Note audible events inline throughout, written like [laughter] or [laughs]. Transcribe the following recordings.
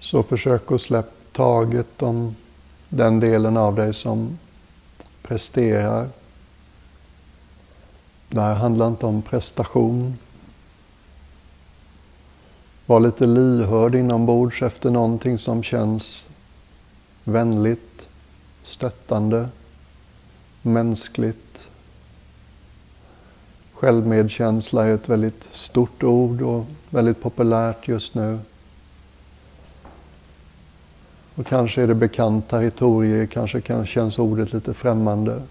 Så försök att släppa taget om den delen av dig som presterar. Det här handlar inte om prestation. Var lite lyhörd inombords efter någonting som känns vänligt, stöttande, mänskligt. Självmedkänsla är ett väldigt stort ord och väldigt populärt just nu. Och kanske är det bekant territorium, kanske kan, känns ordet lite främmande.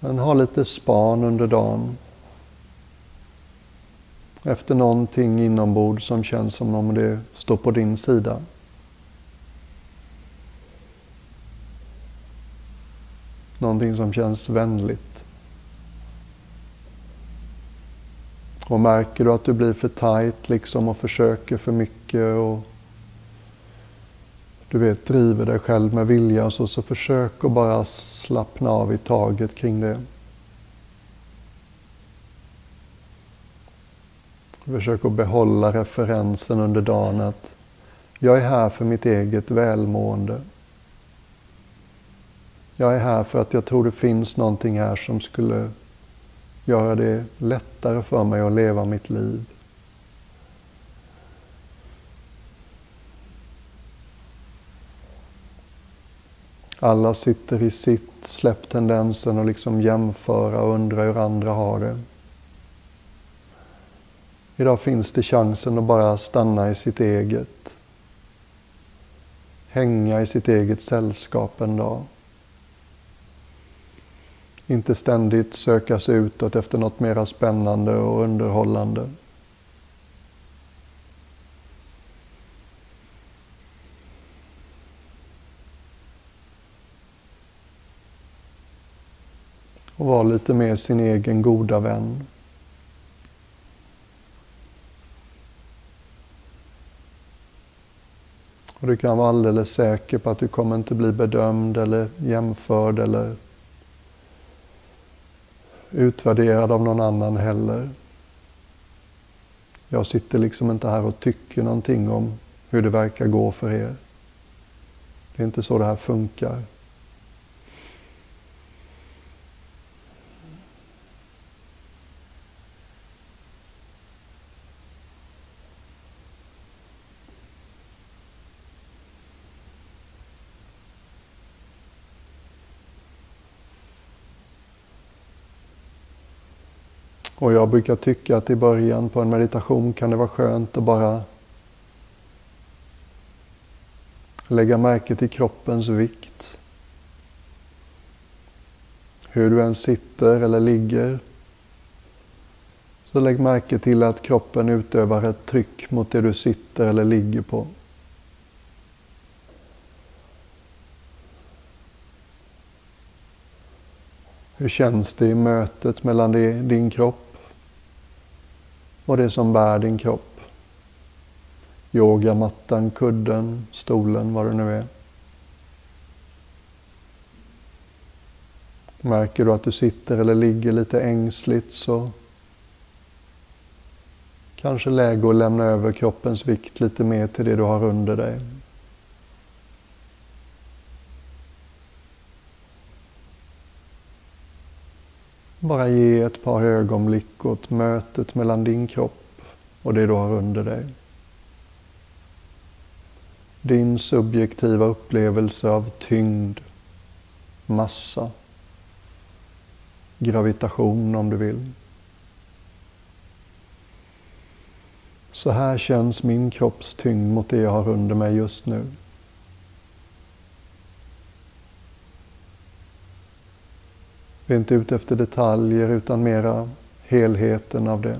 Men ha lite span under dagen. Efter någonting inombords som känns som om det står på din sida. Någonting som känns vänligt. Och märker du att du blir för tight liksom och försöker för mycket och du vet, driver dig själv med vilja så, så försök att bara slappna av i taget kring det. Försök att behålla referensen under dagen att jag är här för mitt eget välmående. Jag är här för att jag tror det finns någonting här som skulle göra det lättare för mig att leva mitt liv. Alla sitter i sitt, släpp tendensen och liksom jämföra och undra hur andra har det. Idag finns det chansen att bara stanna i sitt eget. Hänga i sitt eget sällskap en dag. Inte ständigt söka sig utåt efter något mera spännande och underhållande. Och vara lite mer sin egen goda vän. Och du kan vara alldeles säker på att du kommer inte bli bedömd eller jämförd eller utvärderad av någon annan heller. Jag sitter liksom inte här och tycker någonting om hur det verkar gå för er. Det är inte så det här funkar. Och jag brukar tycka att i början på en meditation kan det vara skönt att bara lägga märke till kroppens vikt. Hur du än sitter eller ligger. Så lägg märke till att kroppen utövar ett tryck mot det du sitter eller ligger på. Hur känns det i mötet mellan din kropp och det som bär din kropp. Yogamattan, kudden, stolen, vad det nu är. Märker du att du sitter eller ligger lite ängsligt så kanske läge att lämna över kroppens vikt lite mer till det du har under dig. Bara ge ett par ögonblick åt mötet mellan din kropp och det du har under dig. Din subjektiva upplevelse av tyngd, massa, gravitation om du vill. Så här känns min kropps tyngd mot det jag har under mig just nu. Vi är inte ute efter detaljer utan mera helheten av det.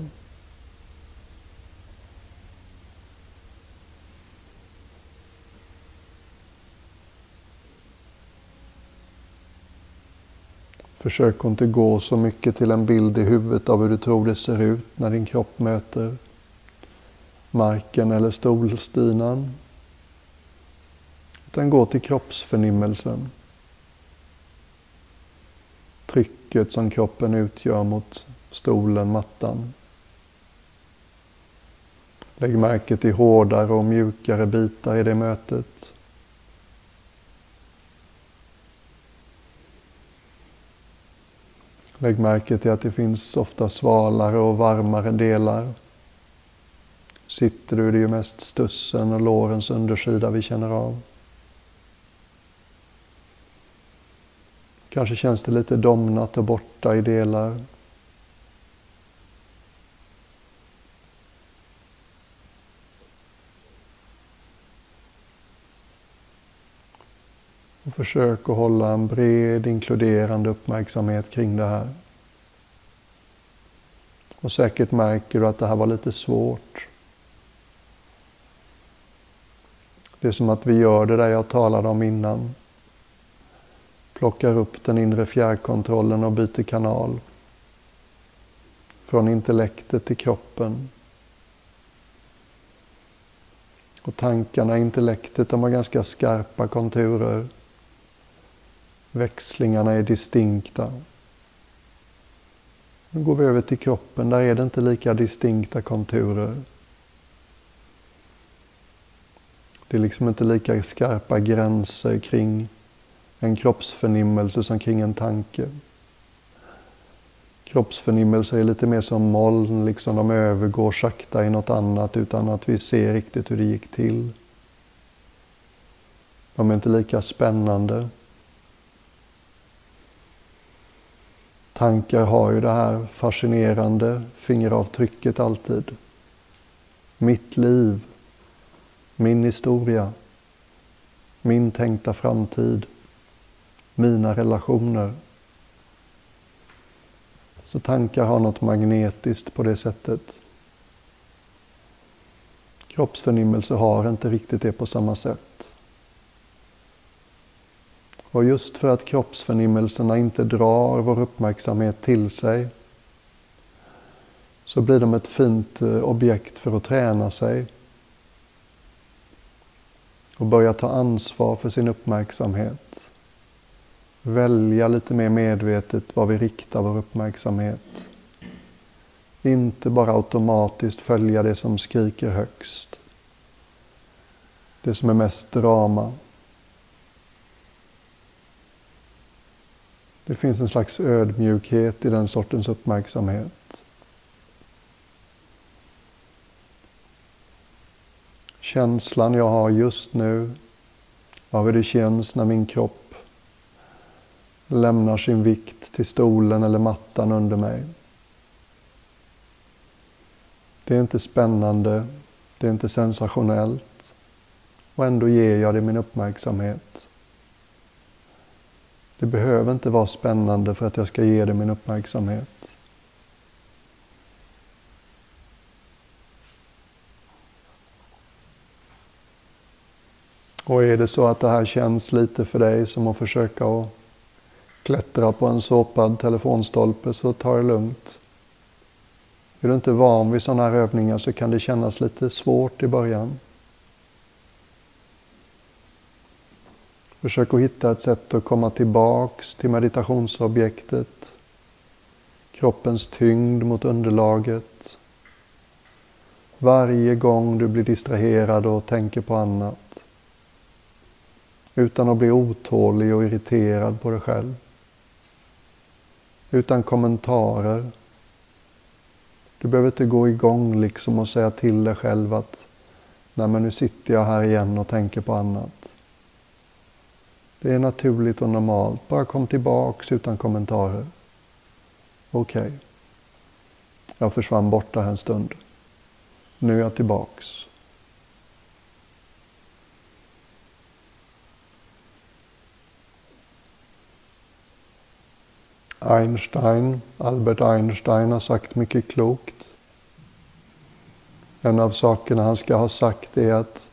Försök inte gå så mycket till en bild i huvudet av hur du tror det ser ut när din kropp möter marken eller stolstinan. Utan gå till kroppsförnimmelsen trycket som kroppen utgör mot stolen, mattan. Lägg märke till hårdare och mjukare bitar i det mötet. Lägg märke till att det finns ofta svalare och varmare delar. Sitter du, det är ju mest stussen och lårens undersida vi känner av. Kanske känns det lite domnat och borta i delar. Och försök att hålla en bred inkluderande uppmärksamhet kring det här. Och säkert märker du att det här var lite svårt. Det är som att vi gör det där jag talade om innan. Plockar upp den inre fjärrkontrollen och byter kanal. Från intellektet till kroppen. Och tankarna, intellektet, de har ganska skarpa konturer. Växlingarna är distinkta. Nu går vi över till kroppen, där är det inte lika distinkta konturer. Det är liksom inte lika skarpa gränser kring en kroppsförnimmelse som kring en tanke. Kroppsförnimmelser är lite mer som moln, liksom de övergår sakta i något annat utan att vi ser riktigt hur det gick till. De är inte lika spännande. Tankar har ju det här fascinerande fingeravtrycket alltid. Mitt liv, min historia, min tänkta framtid, mina relationer. Så tankar har något magnetiskt på det sättet. Kroppsförnimmelse har inte riktigt det på samma sätt. Och just för att kroppsförnimmelserna inte drar vår uppmärksamhet till sig så blir de ett fint eh, objekt för att träna sig och börja ta ansvar för sin uppmärksamhet. Välja lite mer medvetet var vi riktar vår uppmärksamhet. Inte bara automatiskt följa det som skriker högst. Det som är mest drama. Det finns en slags ödmjukhet i den sortens uppmärksamhet. Känslan jag har just nu av hur det känns när min kropp lämnar sin vikt till stolen eller mattan under mig. Det är inte spännande, det är inte sensationellt och ändå ger jag det min uppmärksamhet. Det behöver inte vara spännande för att jag ska ge det min uppmärksamhet. Och är det så att det här känns lite för dig som att försöka att klättra på en såpad telefonstolpe så ta det lugnt. Är du inte van vid sådana här övningar så kan det kännas lite svårt i början. Försök att hitta ett sätt att komma tillbaks till meditationsobjektet. Kroppens tyngd mot underlaget. Varje gång du blir distraherad och tänker på annat. Utan att bli otålig och irriterad på dig själv. Utan kommentarer. Du behöver inte gå igång liksom och säga till dig själv att Nej men nu sitter jag här igen och tänker på annat. Det är naturligt och normalt. Bara kom tillbaks utan kommentarer. Okej. Okay. Jag försvann borta en stund. Nu är jag tillbaks. Einstein, Albert Einstein har sagt mycket klokt. En av sakerna han ska ha sagt är att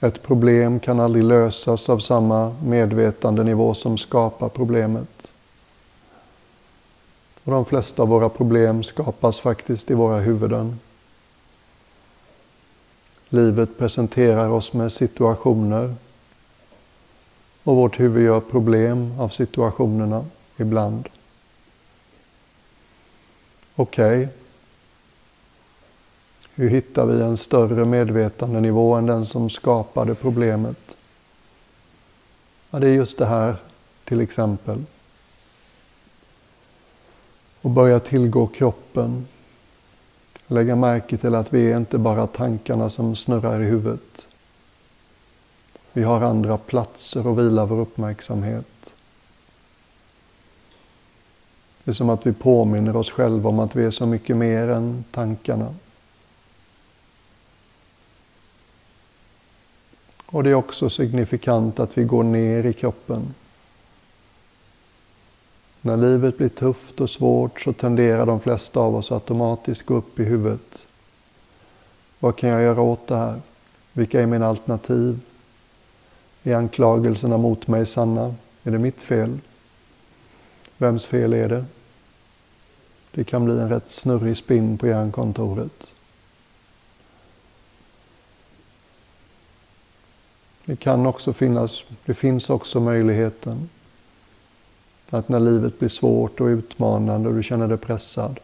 ett problem kan aldrig lösas av samma medvetandenivå som skapar problemet. Och de flesta av våra problem skapas faktiskt i våra huvuden. Livet presenterar oss med situationer och vårt huvud gör problem av situationerna ibland. Okej. Okay. Hur hittar vi en större medvetandenivå än den som skapade problemet? Ja, det är just det här till exempel. Och börja tillgå kroppen. Lägga märke till att vi är inte bara tankarna som snurrar i huvudet. Vi har andra platser att vila vår uppmärksamhet. Det är som att vi påminner oss själva om att vi är så mycket mer än tankarna. Och det är också signifikant att vi går ner i kroppen. När livet blir tufft och svårt så tenderar de flesta av oss automatiskt gå upp i huvudet. Vad kan jag göra åt det här? Vilka är mina alternativ? Är anklagelserna mot mig sanna? Är det mitt fel? Vems fel är det? Det kan bli en rätt snurrig spinn på hjärnkontoret. Det kan också finnas, det finns också möjligheten att när livet blir svårt och utmanande och du känner dig pressad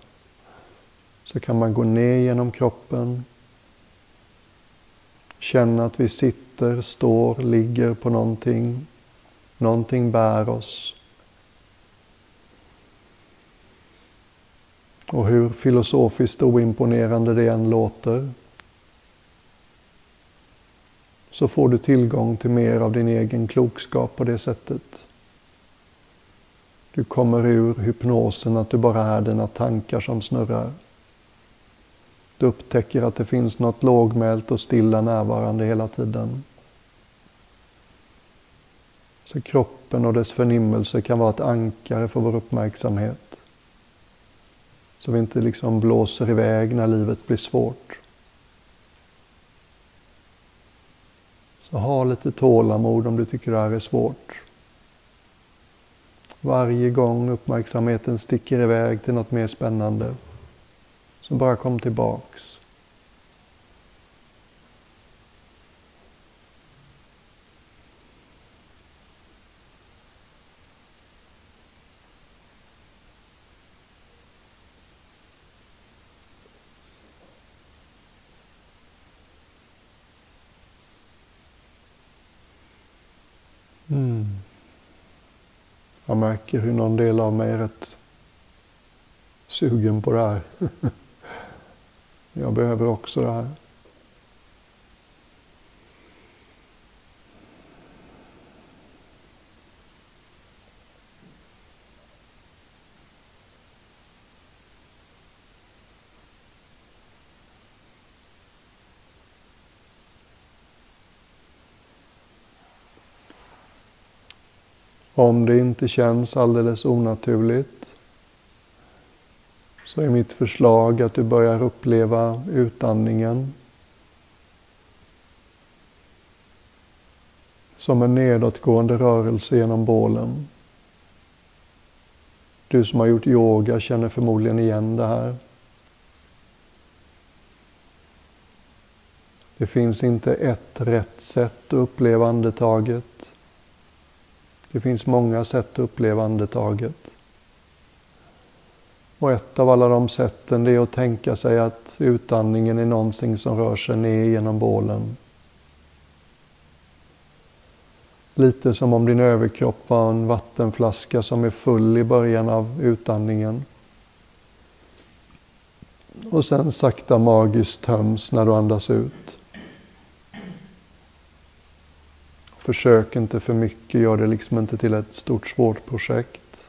så kan man gå ner genom kroppen, känna att vi sitter, står, ligger på någonting. Någonting bär oss. Och hur filosofiskt oimponerande det än låter så får du tillgång till mer av din egen klokskap på det sättet. Du kommer ur hypnosen att du bara är dina tankar som snurrar. Du upptäcker att det finns något lågmält och stilla närvarande hela tiden. Så kroppen och dess förnimmelse kan vara ett ankare för vår uppmärksamhet. Så vi inte liksom blåser iväg när livet blir svårt. Så ha lite tålamod om du tycker det här är svårt. Varje gång uppmärksamheten sticker iväg till något mer spännande, så bara kom tillbaks. Jag märker hur någon del av mig är rätt sugen på det här. [laughs] Jag behöver också det här. Om det inte känns alldeles onaturligt så är mitt förslag att du börjar uppleva utandningen som en nedåtgående rörelse genom bålen. Du som har gjort yoga känner förmodligen igen det här. Det finns inte ett rätt sätt att uppleva andetaget. Det finns många sätt att uppleva andetaget. Och ett av alla de sätten det är att tänka sig att utandningen är någonting som rör sig ner genom bålen. Lite som om din överkropp var en vattenflaska som är full i början av utandningen. Och sen sakta magiskt töms när du andas ut. Försök inte för mycket, gör det liksom inte till ett stort svårt projekt.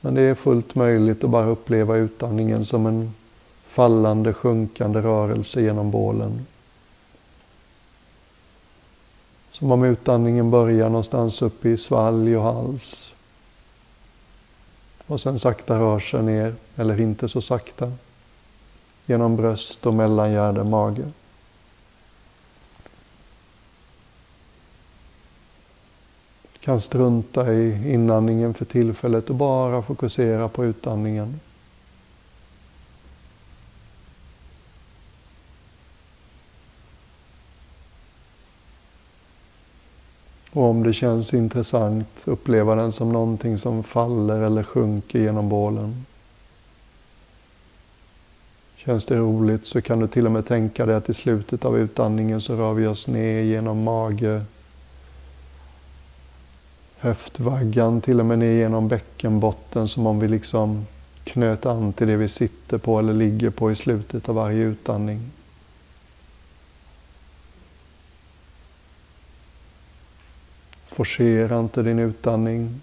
Men det är fullt möjligt att bara uppleva utandningen som en fallande, sjunkande rörelse genom bålen. Som om utandningen börjar någonstans uppe i svalg och hals. Och sen sakta rör sig ner, eller inte så sakta, genom bröst och mellangärde, mage. Kan strunta i inandningen för tillfället och bara fokusera på utandningen. Och om det känns intressant, uppleva den som någonting som faller eller sjunker genom bålen. Känns det roligt så kan du till och med tänka dig att i slutet av utandningen så rör vi oss ner genom mage, höftvaggan, till och med ner genom bäckenbotten som om vi liksom knöt an till det vi sitter på eller ligger på i slutet av varje utandning. Forcera inte din utandning.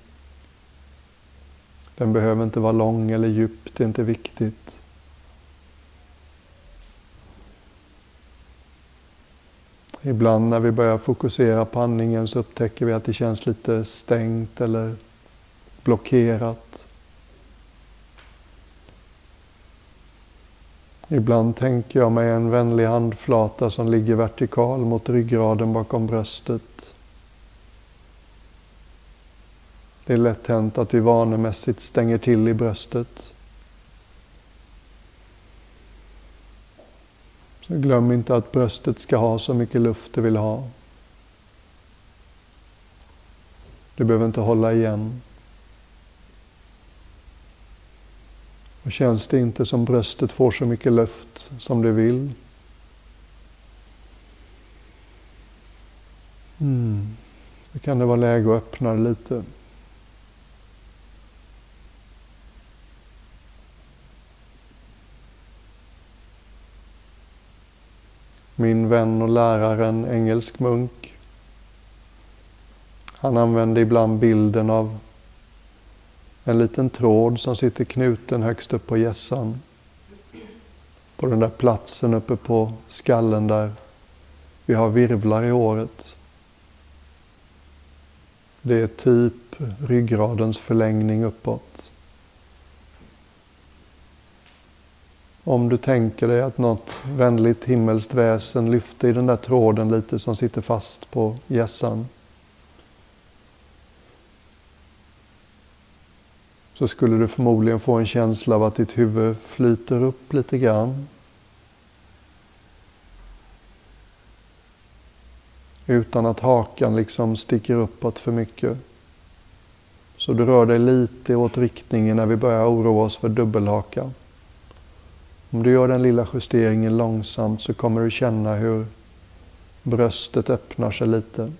Den behöver inte vara lång eller djup, det är inte viktigt. Ibland när vi börjar fokusera på andningen så upptäcker vi att det känns lite stängt eller blockerat. Ibland tänker jag mig en vänlig handflata som ligger vertikal mot ryggraden bakom bröstet. Det är lätt hänt att vi vanemässigt stänger till i bröstet. Glöm inte att bröstet ska ha så mycket luft det vill ha. Du behöver inte hålla igen. Och känns det inte som bröstet får så mycket luft som det vill. Mm. Då kan det vara läge att öppna det lite. Min vän och lärare, en engelsk munk. Han använde ibland bilden av en liten tråd som sitter knuten högst upp på gässan. På den där platsen uppe på skallen där vi har virvlar i håret. Det är typ ryggradens förlängning uppåt. Om du tänker dig att något vänligt himmelskt väsen lyfter i den där tråden lite som sitter fast på gässan. Så skulle du förmodligen få en känsla av att ditt huvud flyter upp lite grann. Utan att hakan liksom sticker uppåt för mycket. Så du rör dig lite åt riktningen när vi börjar oroa oss för dubbelhaka. Om du gör den lilla justeringen långsamt så kommer du känna hur bröstet öppnar sig lite.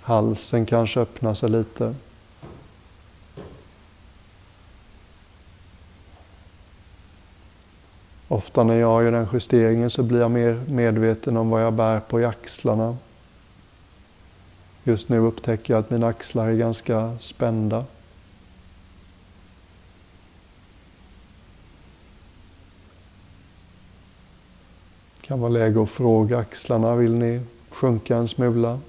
Halsen kanske öppnar sig lite. Ofta när jag gör den justeringen så blir jag mer medveten om vad jag bär på i axlarna. Just nu upptäcker jag att mina axlar är ganska spända. Kan vara läge att fråga axlarna, vill ni sjunka en smula?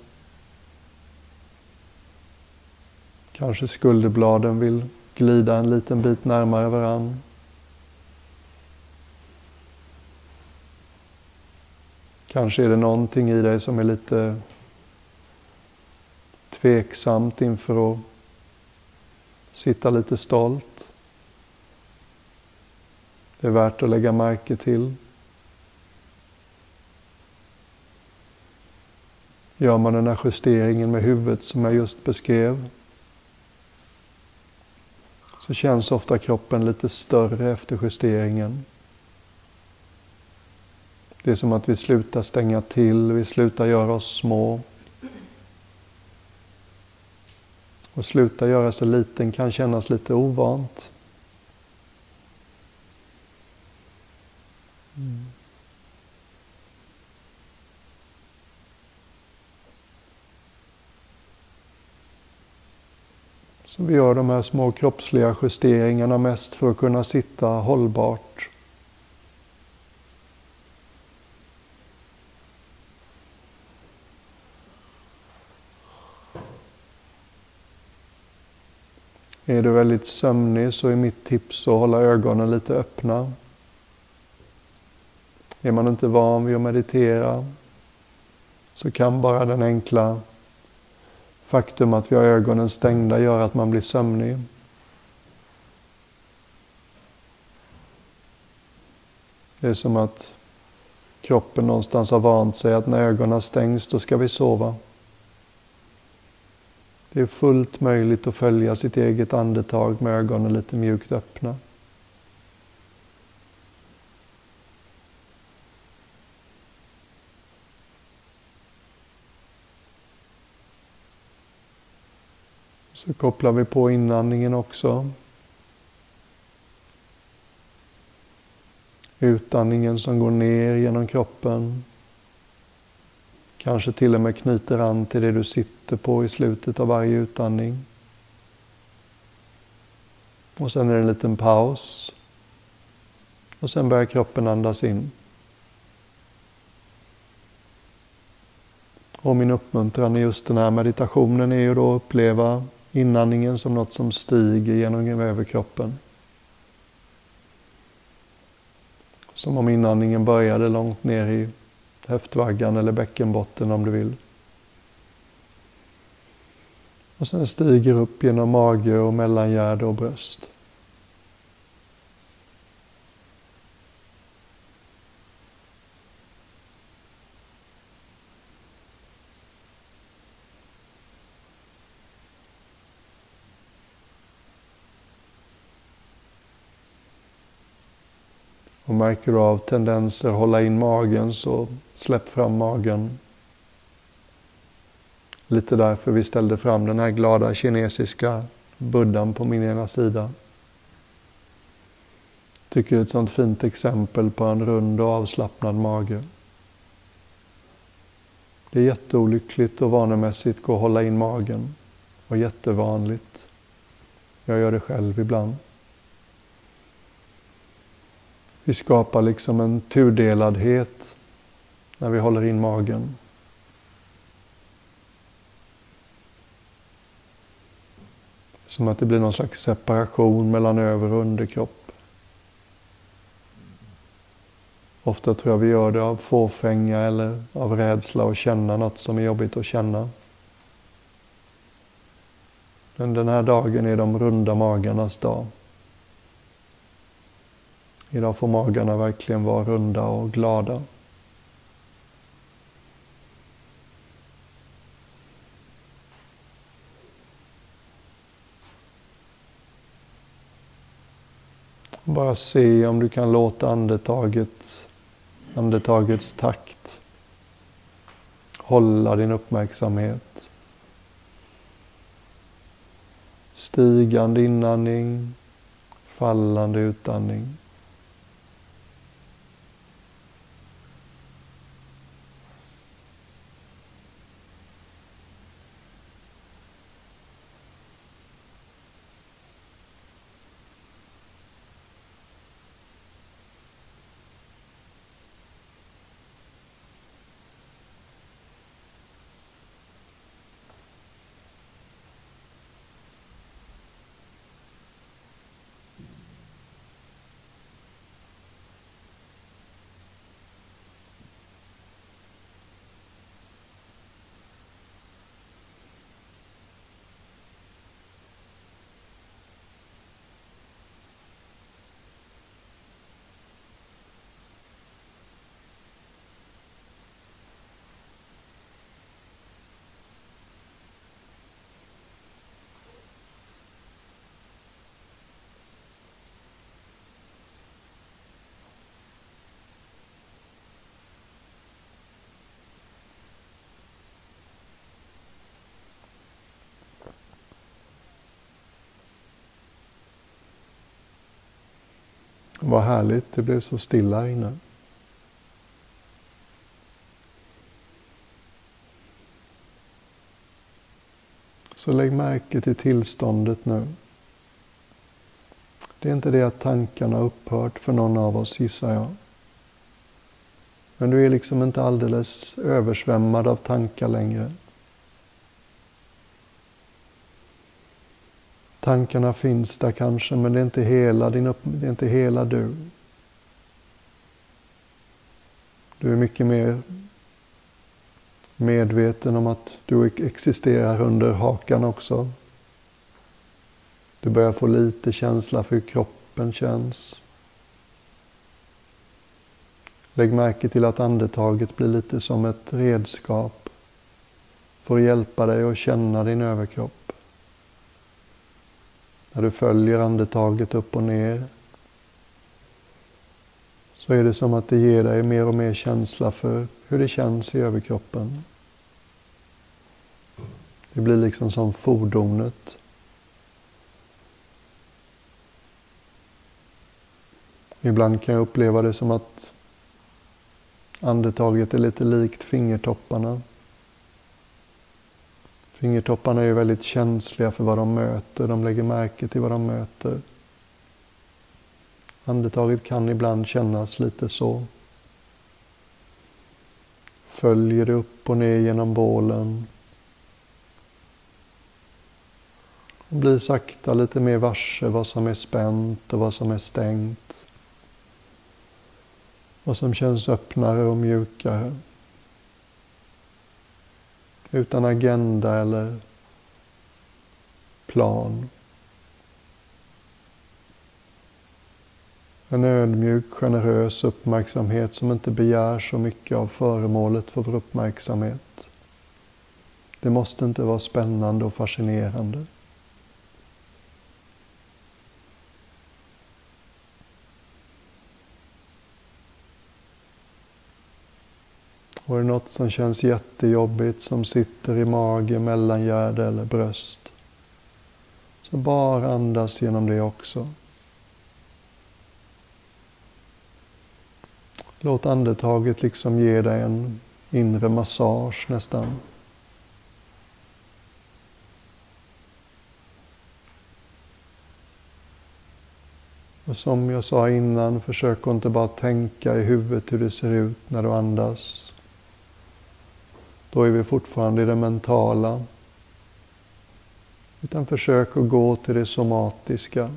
Kanske skulderbladen vill glida en liten bit närmare varann. Kanske är det någonting i dig som är lite tveksamt inför att sitta lite stolt. Det är värt att lägga märke till. Gör man den här justeringen med huvudet som jag just beskrev så känns ofta kroppen lite större efter justeringen. Det är som att vi slutar stänga till, vi slutar göra oss små. Och sluta göra sig liten kan kännas lite ovant. Mm. Så vi gör de här små kroppsliga justeringarna mest för att kunna sitta hållbart. Är du väldigt sömnig så är mitt tips att hålla ögonen lite öppna. Är man inte van vid att meditera så kan bara den enkla faktum att vi har ögonen stängda gör att man blir sömnig. Det är som att kroppen någonstans har vant sig att när ögonen stängs då ska vi sova. Det är fullt möjligt att följa sitt eget andetag med ögonen lite mjukt öppna. Så kopplar vi på inandningen också. Utandningen som går ner genom kroppen. Kanske till och med knyter an till det du sitter på i slutet av varje utandning. Och sen är det en liten paus. Och sen börjar kroppen andas in. Och min uppmuntran i just den här meditationen är ju då att uppleva inandningen som något som stiger genom överkroppen. Som om inandningen började långt ner i höftvaggan eller bäckenbotten om du vill. Och sen stiger upp genom mage och mellangärde och bröst. Märker du av tendenser att hålla in magen så släpp fram magen. Lite därför vi ställde fram den här glada kinesiska buddhan på min ena sida. Tycker det är ett sånt fint exempel på en rund och avslappnad mage. Det är jätteolyckligt och vanemässigt gå och hålla in magen. Och jättevanligt. Jag gör det själv ibland. Vi skapar liksom en tudeladhet när vi håller in magen. Som att det blir någon slags separation mellan över och underkropp. Ofta tror jag vi gör det av fåfänga eller av rädsla att känna något som är jobbigt att känna. Men den här dagen är de runda magarnas dag. Idag får magarna verkligen vara runda och glada. Bara se om du kan låta andetaget, andetagets takt hålla din uppmärksamhet. Stigande inandning, fallande utandning. Vad härligt, det blev så stilla inne. Så lägg märke till tillståndet nu. Det är inte det att tankarna upphört för någon av oss gissar jag. Men du är liksom inte alldeles översvämmad av tankar längre. Tankarna finns där kanske, men det är inte hela, din upp, det är inte hela du. Du är mycket mer medveten om att du existerar under hakan också. Du börjar få lite känsla för hur kroppen känns. Lägg märke till att andetaget blir lite som ett redskap för att hjälpa dig att känna din överkropp. När du följer andetaget upp och ner så är det som att det ger dig mer och mer känsla för hur det känns i överkroppen. Det blir liksom som fordonet. Ibland kan jag uppleva det som att andetaget är lite likt fingertopparna. Fingertopparna är väldigt känsliga för vad de möter. De lägger märke till vad de möter. Andetaget kan ibland kännas lite så. Följer det upp och ner genom bålen. Och blir sakta lite mer varse vad som är spänt och vad som är stängt. Vad som känns öppnare och mjukare. Utan agenda eller plan. En ödmjuk, generös uppmärksamhet som inte begär så mycket av föremålet för vår uppmärksamhet. Det måste inte vara spännande och fascinerande. Och är det något som känns jättejobbigt som sitter i mage, mellangärde eller bröst. Så bara andas genom det också. Låt andetaget liksom ge dig en inre massage nästan. Och som jag sa innan, försök inte bara tänka i huvudet hur det ser ut när du andas. Då är vi fortfarande i det mentala. Utan försök att gå till det somatiska,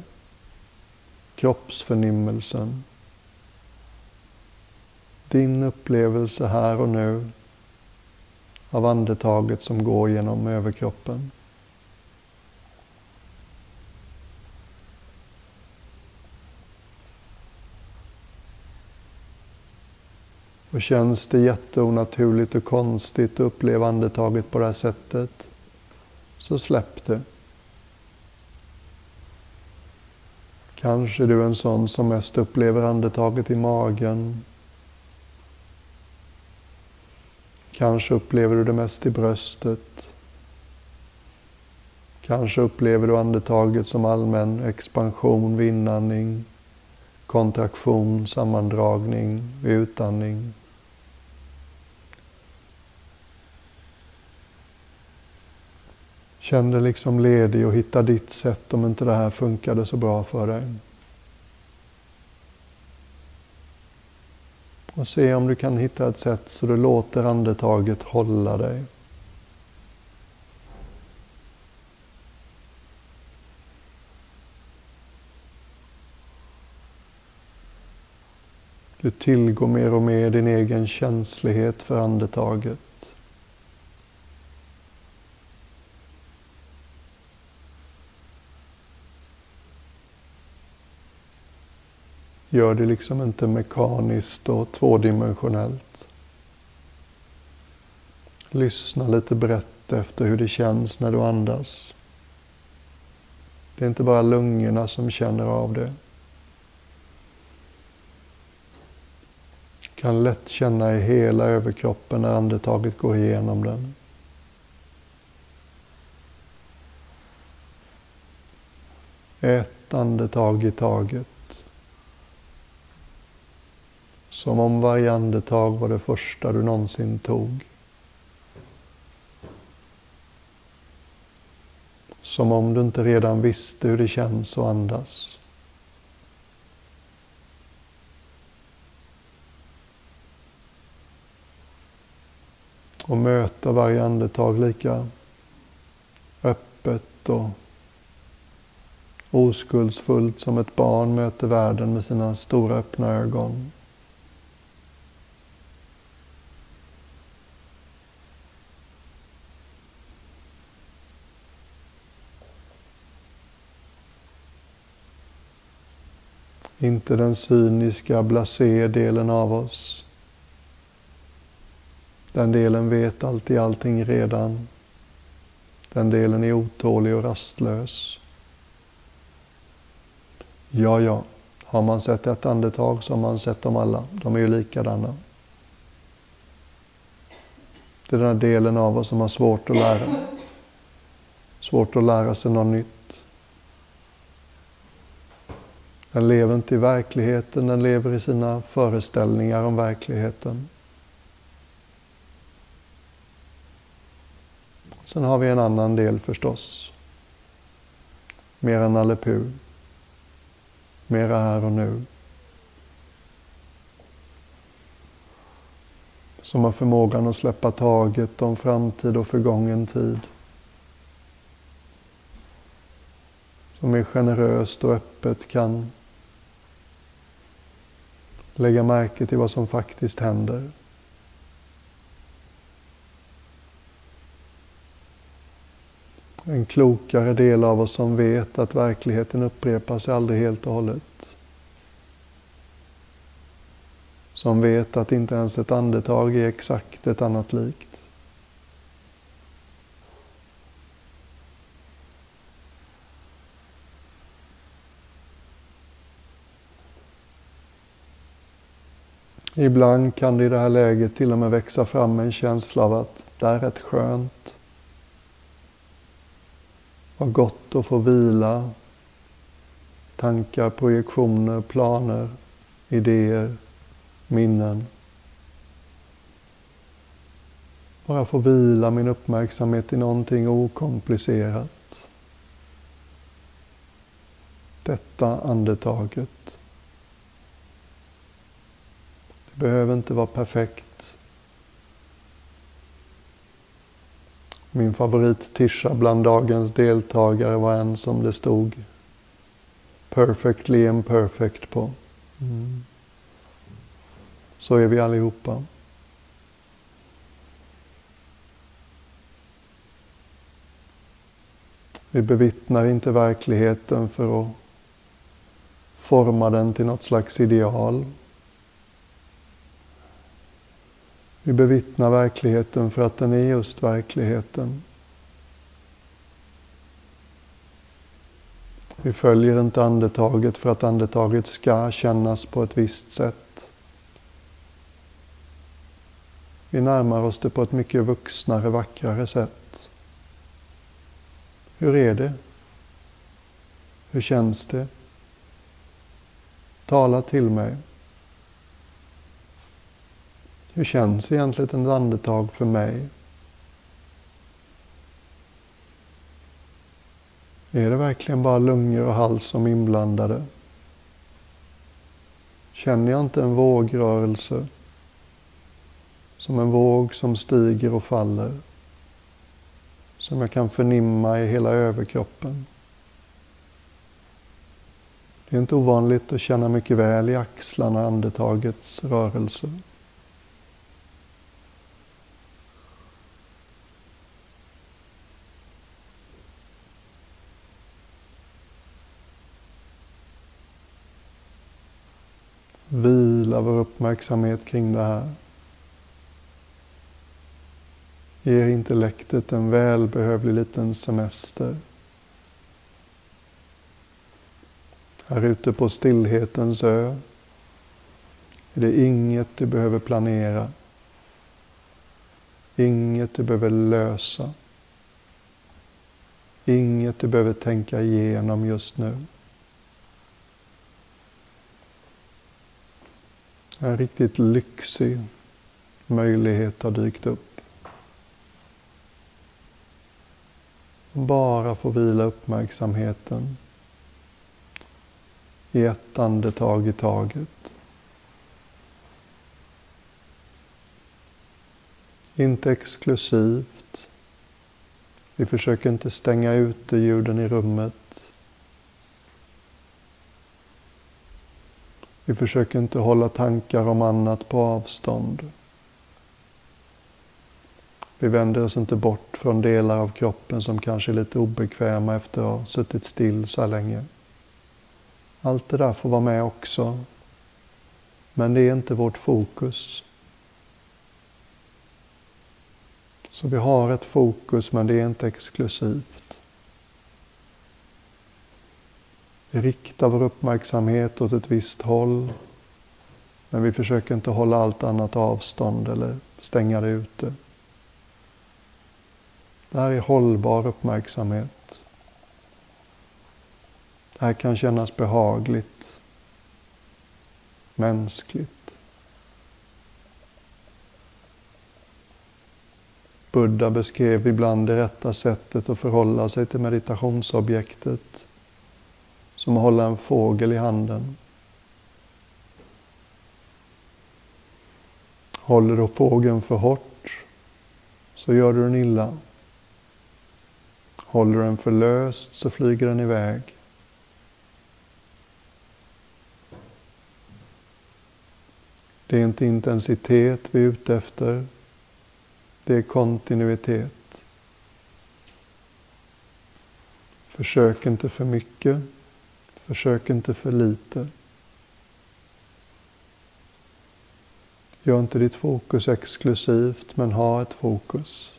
kroppsförnimmelsen. Din upplevelse här och nu av andetaget som går genom överkroppen. Och känns det jätteonaturligt och konstigt att uppleva andetaget på det här sättet, så släpp det. Kanske du är en sån som mest upplever andetaget i magen. Kanske upplever du det mest i bröstet. Kanske upplever du andetaget som allmän expansion vid inandning, kontraktion, sammandragning vid utandning. Känn dig liksom ledig och hitta ditt sätt om inte det här funkade så bra för dig. Och se om du kan hitta ett sätt så du låter andetaget hålla dig. Du tillgår mer och mer din egen känslighet för andetaget. Gör det liksom inte mekaniskt och tvådimensionellt. Lyssna lite brett efter hur det känns när du andas. Det är inte bara lungorna som känner av det. Du kan lätt känna i hela överkroppen när andetaget går igenom den. Ett andetag i taget. Som om varje andetag var det första du någonsin tog. Som om du inte redan visste hur det känns att andas. Och möta varje andetag lika öppet och oskuldsfullt som ett barn möter världen med sina stora öppna ögon. Inte den cyniska, blasé-delen av oss. Den delen vet alltid allting redan. Den delen är otålig och rastlös. Ja, ja, har man sett ett andetag så har man sett dem alla. De är ju likadana. Det är den här delen av oss som har svårt att lära. Svårt att lära sig något nytt. Den lever inte i verkligheten, den lever i sina föreställningar om verkligheten. Sen har vi en annan del förstås. Mera Nalle Puh. Mera här och nu. Som har förmågan att släppa taget om framtid och förgången tid. Som är generöst och öppet kan lägga märke till vad som faktiskt händer. En klokare del av oss som vet att verkligheten upprepar sig aldrig helt och hållet. Som vet att inte ens ett andetag är exakt ett annat likt. Ibland kan det i det här läget till och med växa fram en känsla av att det är rätt skönt. Vad gott att få vila. Tankar, projektioner, planer, idéer, minnen. Bara få vila min uppmärksamhet i någonting okomplicerat. Detta andetaget. Det behöver inte vara perfekt. Min favorit-tisha bland dagens deltagare var en som det stod Perfectly imperfect på. Mm. Så är vi allihopa. Vi bevittnar inte verkligheten för att forma den till något slags ideal. Vi bevittnar verkligheten för att den är just verkligheten. Vi följer inte andetaget för att andetaget ska kännas på ett visst sätt. Vi närmar oss det på ett mycket vuxnare, vackrare sätt. Hur är det? Hur känns det? Tala till mig. Hur känns egentligen ett andetag för mig? Är det verkligen bara lungor och hals som är inblandade? Känner jag inte en vågrörelse? Som en våg som stiger och faller. Som jag kan förnimma i hela överkroppen. Det är inte ovanligt att känna mycket väl i axlarna andetagets rörelse. Vila vår uppmärksamhet kring det här. Ger intellektet en välbehövlig liten semester. Här ute på stillhetens ö är det inget du behöver planera. Inget du behöver lösa. Inget du behöver tänka igenom just nu. En riktigt lyxig möjlighet har dykt upp. Bara få vila uppmärksamheten i ett andetag i taget. Inte exklusivt. Vi försöker inte stänga ute ljuden i rummet. Vi försöker inte hålla tankar om annat på avstånd. Vi vänder oss inte bort från delar av kroppen som kanske är lite obekväma efter att ha suttit still så här länge. Allt det där får vara med också. Men det är inte vårt fokus. Så vi har ett fokus men det är inte exklusivt. Vi riktar vår uppmärksamhet åt ett visst håll. Men vi försöker inte hålla allt annat avstånd eller stänga det ute. Det här är hållbar uppmärksamhet. Det här kan kännas behagligt. mänskligt. Buddha beskrev ibland det rätta sättet att förhålla sig till meditationsobjektet som att hålla en fågel i handen. Håller du fågeln för hårt så gör du den illa. Håller du den för löst så flyger den iväg. Det är inte intensitet vi är ute efter. Det är kontinuitet. Försök inte för mycket. Försök inte för lite. Gör inte ditt fokus exklusivt, men ha ett fokus.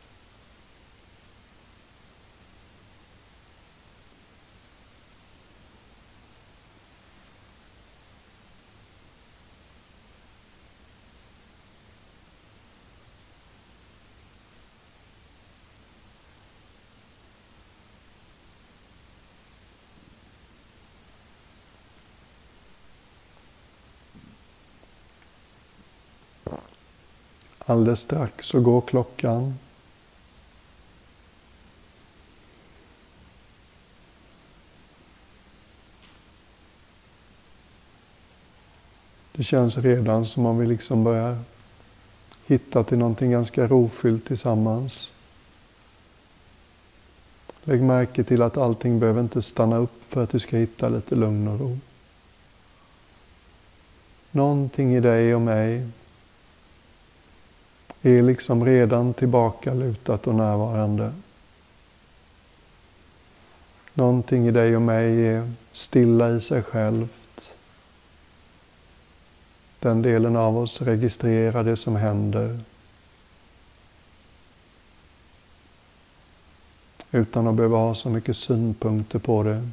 Alldeles strax så går klockan. Det känns redan som om vi liksom börjar hitta till någonting ganska rofyllt tillsammans. Lägg märke till att allting behöver inte stanna upp för att du ska hitta lite lugn och ro. Någonting i dig och mig är liksom redan tillbaka lutat och närvarande. Någonting i dig och mig är stilla i sig självt. Den delen av oss registrerar det som händer. Utan att behöva ha så mycket synpunkter på det.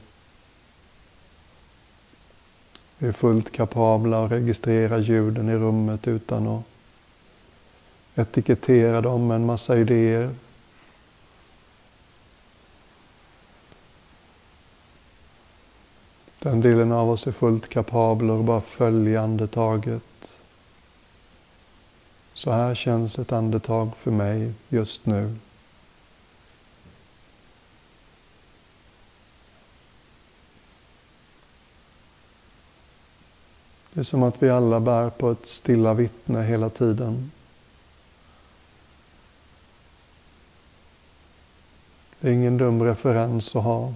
Vi är fullt kapabla att registrera ljuden i rummet utan att etikettera dem med en massa idéer. Den delen av oss är fullt kapabel att bara följa andetaget. Så här känns ett andetag för mig just nu. Det är som att vi alla bär på ett stilla vittne hela tiden. Det är ingen dum referens att ha.